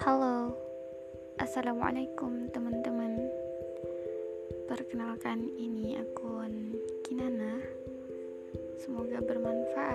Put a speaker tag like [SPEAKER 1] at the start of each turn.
[SPEAKER 1] Halo, assalamualaikum teman-teman. Perkenalkan, ini akun Kinana. Semoga bermanfaat.